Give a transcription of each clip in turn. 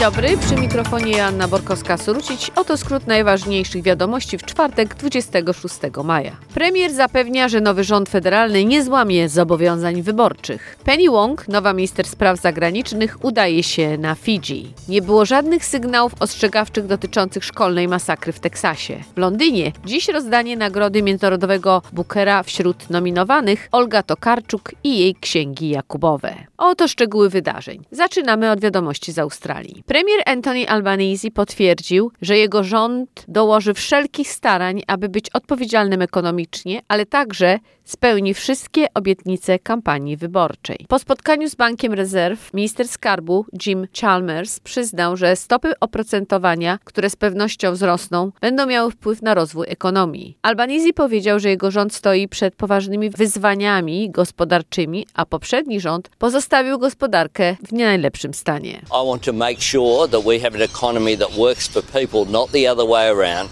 Dobry, przy mikrofonie Joanna Borkowska-Surucić. Oto skrót najważniejszych wiadomości w czwartek 26 maja. Premier zapewnia, że nowy rząd federalny nie złamie zobowiązań wyborczych. Penny Wong, nowa minister spraw zagranicznych, udaje się na Fidżi. Nie było żadnych sygnałów ostrzegawczych dotyczących szkolnej masakry w Teksasie. W Londynie dziś rozdanie nagrody międzynarodowego Bookera wśród nominowanych Olga Tokarczuk i jej księgi Jakubowe. Oto szczegóły wydarzeń. Zaczynamy od wiadomości z Australii. Premier Anthony Albanese potwierdził, że jego rząd dołoży wszelkich starań, aby być odpowiedzialnym ekonomicznie, ale także spełni wszystkie obietnice kampanii wyborczej. Po spotkaniu z Bankiem Rezerw minister skarbu Jim Chalmers przyznał, że stopy oprocentowania, które z pewnością wzrosną, będą miały wpływ na rozwój ekonomii. Albanese powiedział, że jego rząd stoi przed poważnymi wyzwaniami gospodarczymi, a poprzedni rząd pozostawił gospodarkę w nie najlepszym stanie.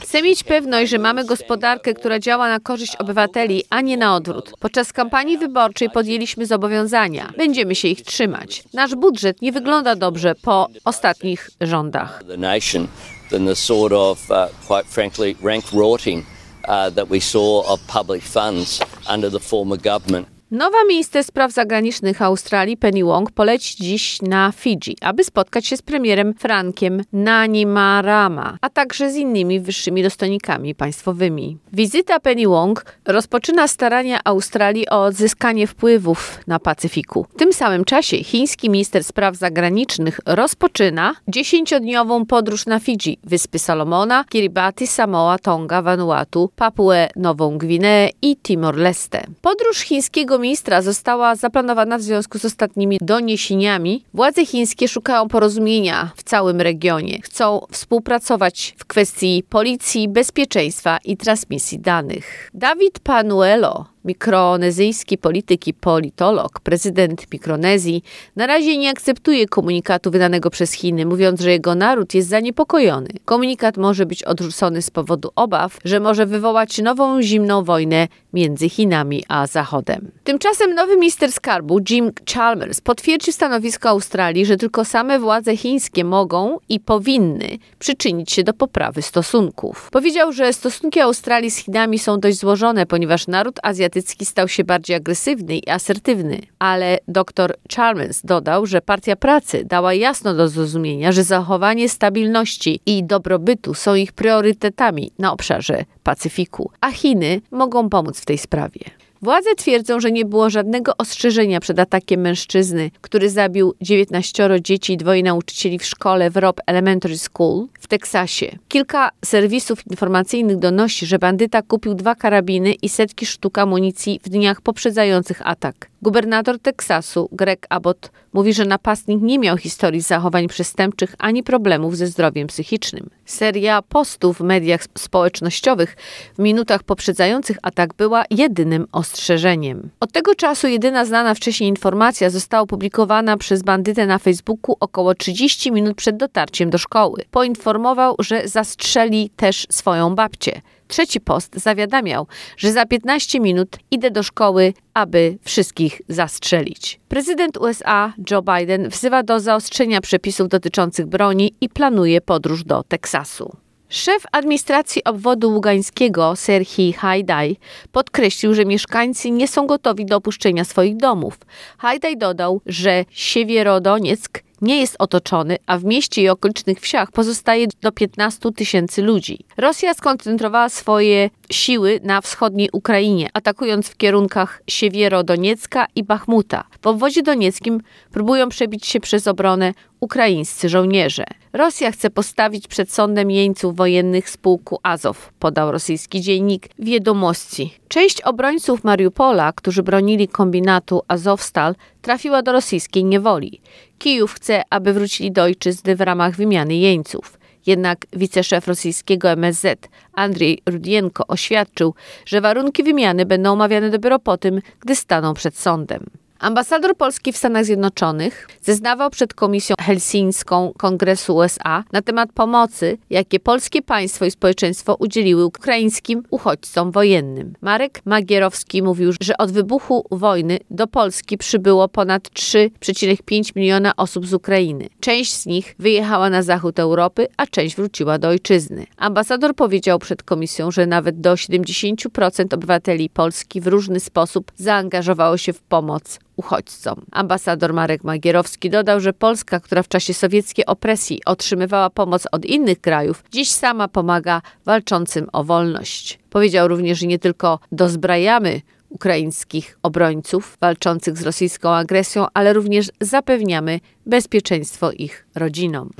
Chcę mieć pewność, że mamy gospodarkę, która działa na korzyść obywateli, a nie na odwrót. Podczas kampanii wyborczej podjęliśmy zobowiązania. Będziemy się ich trzymać. Nasz budżet nie wygląda dobrze po ostatnich rządach. uh, uh, that we saw of public funds under the former government. Nowa minister spraw zagranicznych Australii, Penny Wong, poleci dziś na Fidżi, aby spotkać się z premierem Frankiem Nanimarama, a także z innymi wyższymi dostojnikami państwowymi. Wizyta Penny Wong rozpoczyna starania Australii o odzyskanie wpływów na Pacyfiku. W tym samym czasie chiński minister spraw zagranicznych rozpoczyna dziesięciodniową podróż na Fidżi, Wyspy Salomona, Kiribati, Samoa, Tonga, Vanuatu, Papuę Nową Gwineę i Timor-Leste. Podróż chińskiego ministra została zaplanowana w związku z ostatnimi doniesieniami. Władze chińskie szukają porozumienia w całym regionie. Chcą współpracować w kwestii policji, bezpieczeństwa i transmisji danych. Dawid Panuelo, mikronezyjski polityk i politolog, prezydent Mikronezji, na razie nie akceptuje komunikatu wydanego przez Chiny, mówiąc, że jego naród jest zaniepokojony. Komunikat może być odrzucony z powodu obaw, że może wywołać nową zimną wojnę między Chinami a Zachodem. Tymczasem nowy minister skarbu Jim Chalmers potwierdził stanowisko Australii, że tylko same władze chińskie mogą i powinny przyczynić się do poprawy stosunków. Powiedział, że stosunki Australii z Chinami są dość złożone, ponieważ naród azjatycki azjatycki stał się bardziej agresywny i asertywny, ale dr Chalmers dodał, że Partia Pracy dała jasno do zrozumienia, że zachowanie stabilności i dobrobytu są ich priorytetami na obszarze Pacyfiku, a Chiny mogą pomóc w tej sprawie. Władze twierdzą, że nie było żadnego ostrzeżenia przed atakiem mężczyzny, który zabił 19 dzieci i dwoje nauczycieli w szkole w Rob Elementary School w Teksasie. Kilka serwisów informacyjnych donosi, że bandyta kupił dwa karabiny i setki sztuk amunicji w dniach poprzedzających atak. Gubernator Teksasu, Greg Abbott, mówi, że napastnik nie miał historii zachowań przestępczych ani problemów ze zdrowiem psychicznym. Seria postów w mediach społecznościowych w minutach poprzedzających atak była jedynym ostrzeżeniem. Od tego czasu jedyna znana wcześniej informacja została opublikowana przez bandytę na Facebooku około 30 minut przed dotarciem do szkoły. Poinformował, że zastrzeli też swoją babcię. Trzeci post zawiadamiał, że za 15 minut idę do szkoły, aby wszystkich zastrzelić. Prezydent USA Joe Biden wzywa do zaostrzenia przepisów dotyczących broni i planuje podróż do Teksasu. Szef administracji obwodu ługańskiego Serhii Hajdaj podkreślił, że mieszkańcy nie są gotowi do opuszczenia swoich domów. Hajdaj dodał, że Siewierodonieck nie jest otoczony, a w mieście i okolicznych wsiach pozostaje do 15 tysięcy ludzi. Rosja skoncentrowała swoje siły na wschodniej Ukrainie, atakując w kierunkach Siewierodoniecka i Bachmuta. W obwodzie donieckim próbują przebić się przez obronę ukraińscy żołnierze. Rosja chce postawić przed sądem jeńców wojennych z pułku Azow, podał rosyjski dziennik Wiedomości. Część obrońców Mariupola, którzy bronili kombinatu Azowstal, trafiła do rosyjskiej niewoli. Kijów chce, aby wrócili do ojczyzny w ramach wymiany jeńców. Jednak wiceszef rosyjskiego MSZ Andrzej Rudienko oświadczył, że warunki wymiany będą omawiane dopiero po tym, gdy staną przed sądem. Ambasador Polski w Stanach Zjednoczonych zeznawał przed Komisją Helsińską Kongresu USA na temat pomocy, jakie polskie państwo i społeczeństwo udzieliły ukraińskim uchodźcom wojennym. Marek Magierowski mówił, że od wybuchu wojny do Polski przybyło ponad 3,5 miliona osób z Ukrainy. Część z nich wyjechała na zachód Europy, a część wróciła do ojczyzny. Ambasador powiedział przed komisją, że nawet do 70% obywateli Polski w różny sposób zaangażowało się w pomoc uchodźcom. Ambasador Marek Magierowski dodał, że Polska, która w czasie sowieckiej opresji otrzymywała pomoc od innych krajów, dziś sama pomaga walczącym o wolność. Powiedział również, że nie tylko dozbrajamy ukraińskich obrońców walczących z rosyjską agresją, ale również zapewniamy bezpieczeństwo ich rodzinom.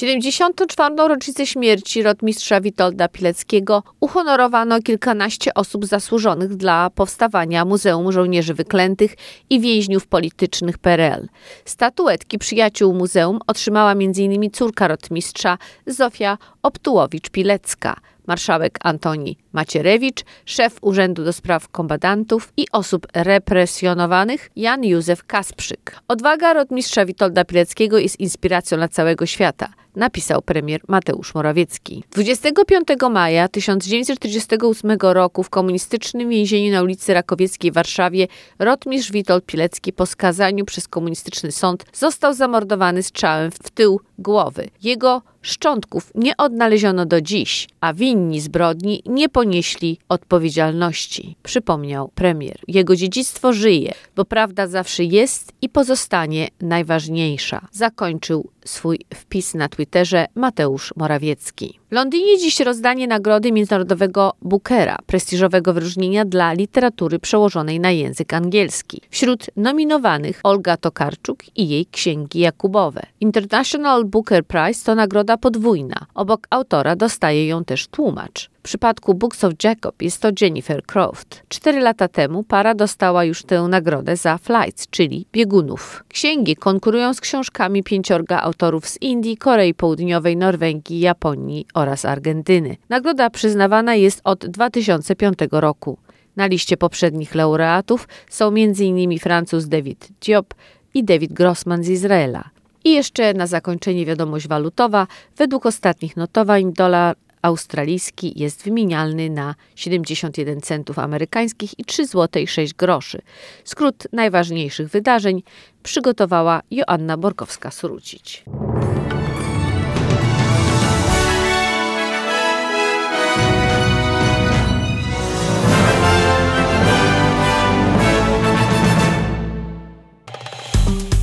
74. rocznicę śmierci rotmistrza Witolda Pileckiego uhonorowano kilkanaście osób zasłużonych dla powstawania Muzeum Żołnierzy Wyklętych i Więźniów Politycznych PRL. Statuetki przyjaciół muzeum otrzymała m.in. córka rotmistrza Zofia Optułowicz-Pilecka, marszałek Antoni Macierewicz, szef Urzędu do Spraw Kombatantów i Osób Represjonowanych Jan Józef Kasprzyk. Odwaga rotmistrza Witolda Pileckiego jest inspiracją dla całego świata napisał premier Mateusz Morawiecki. 25 maja 1948 roku w komunistycznym więzieniu na ulicy Rakowieckiej w Warszawie rotmistrz Witold Pilecki po skazaniu przez komunistyczny sąd został zamordowany strzałem w tył głowy. Jego szczątków nie odnaleziono do dziś, a winni zbrodni nie ponieśli odpowiedzialności, przypomniał premier. Jego dziedzictwo żyje, bo prawda zawsze jest i pozostanie najważniejsza. Zakończył swój wpis na Twitterze Mateusz Morawiecki. W Londynie dziś rozdanie nagrody Międzynarodowego Bookera, prestiżowego wyróżnienia dla literatury przełożonej na język angielski. Wśród nominowanych Olga Tokarczuk i jej księgi Jakubowe. International Booker Prize to nagroda podwójna. Obok autora dostaje ją też tłumacz. W przypadku Books of Jacob jest to Jennifer Croft. Cztery lata temu para dostała już tę nagrodę za Flights, czyli biegunów. Księgi konkurują z książkami pięciorga autorów z Indii, Korei Południowej, Norwegii, Japonii oraz Argentyny. Nagroda przyznawana jest od 2005 roku. Na liście poprzednich laureatów są m.in. Francuz David Diop i David Grossman z Izraela. I jeszcze na zakończenie wiadomość walutowa. Według ostatnich notowań dolar australijski jest wymienialny na 71 centów amerykańskich i 3 zł 6 groszy. Skrót najważniejszych wydarzeń przygotowała Joanna Borkowska-Surucić.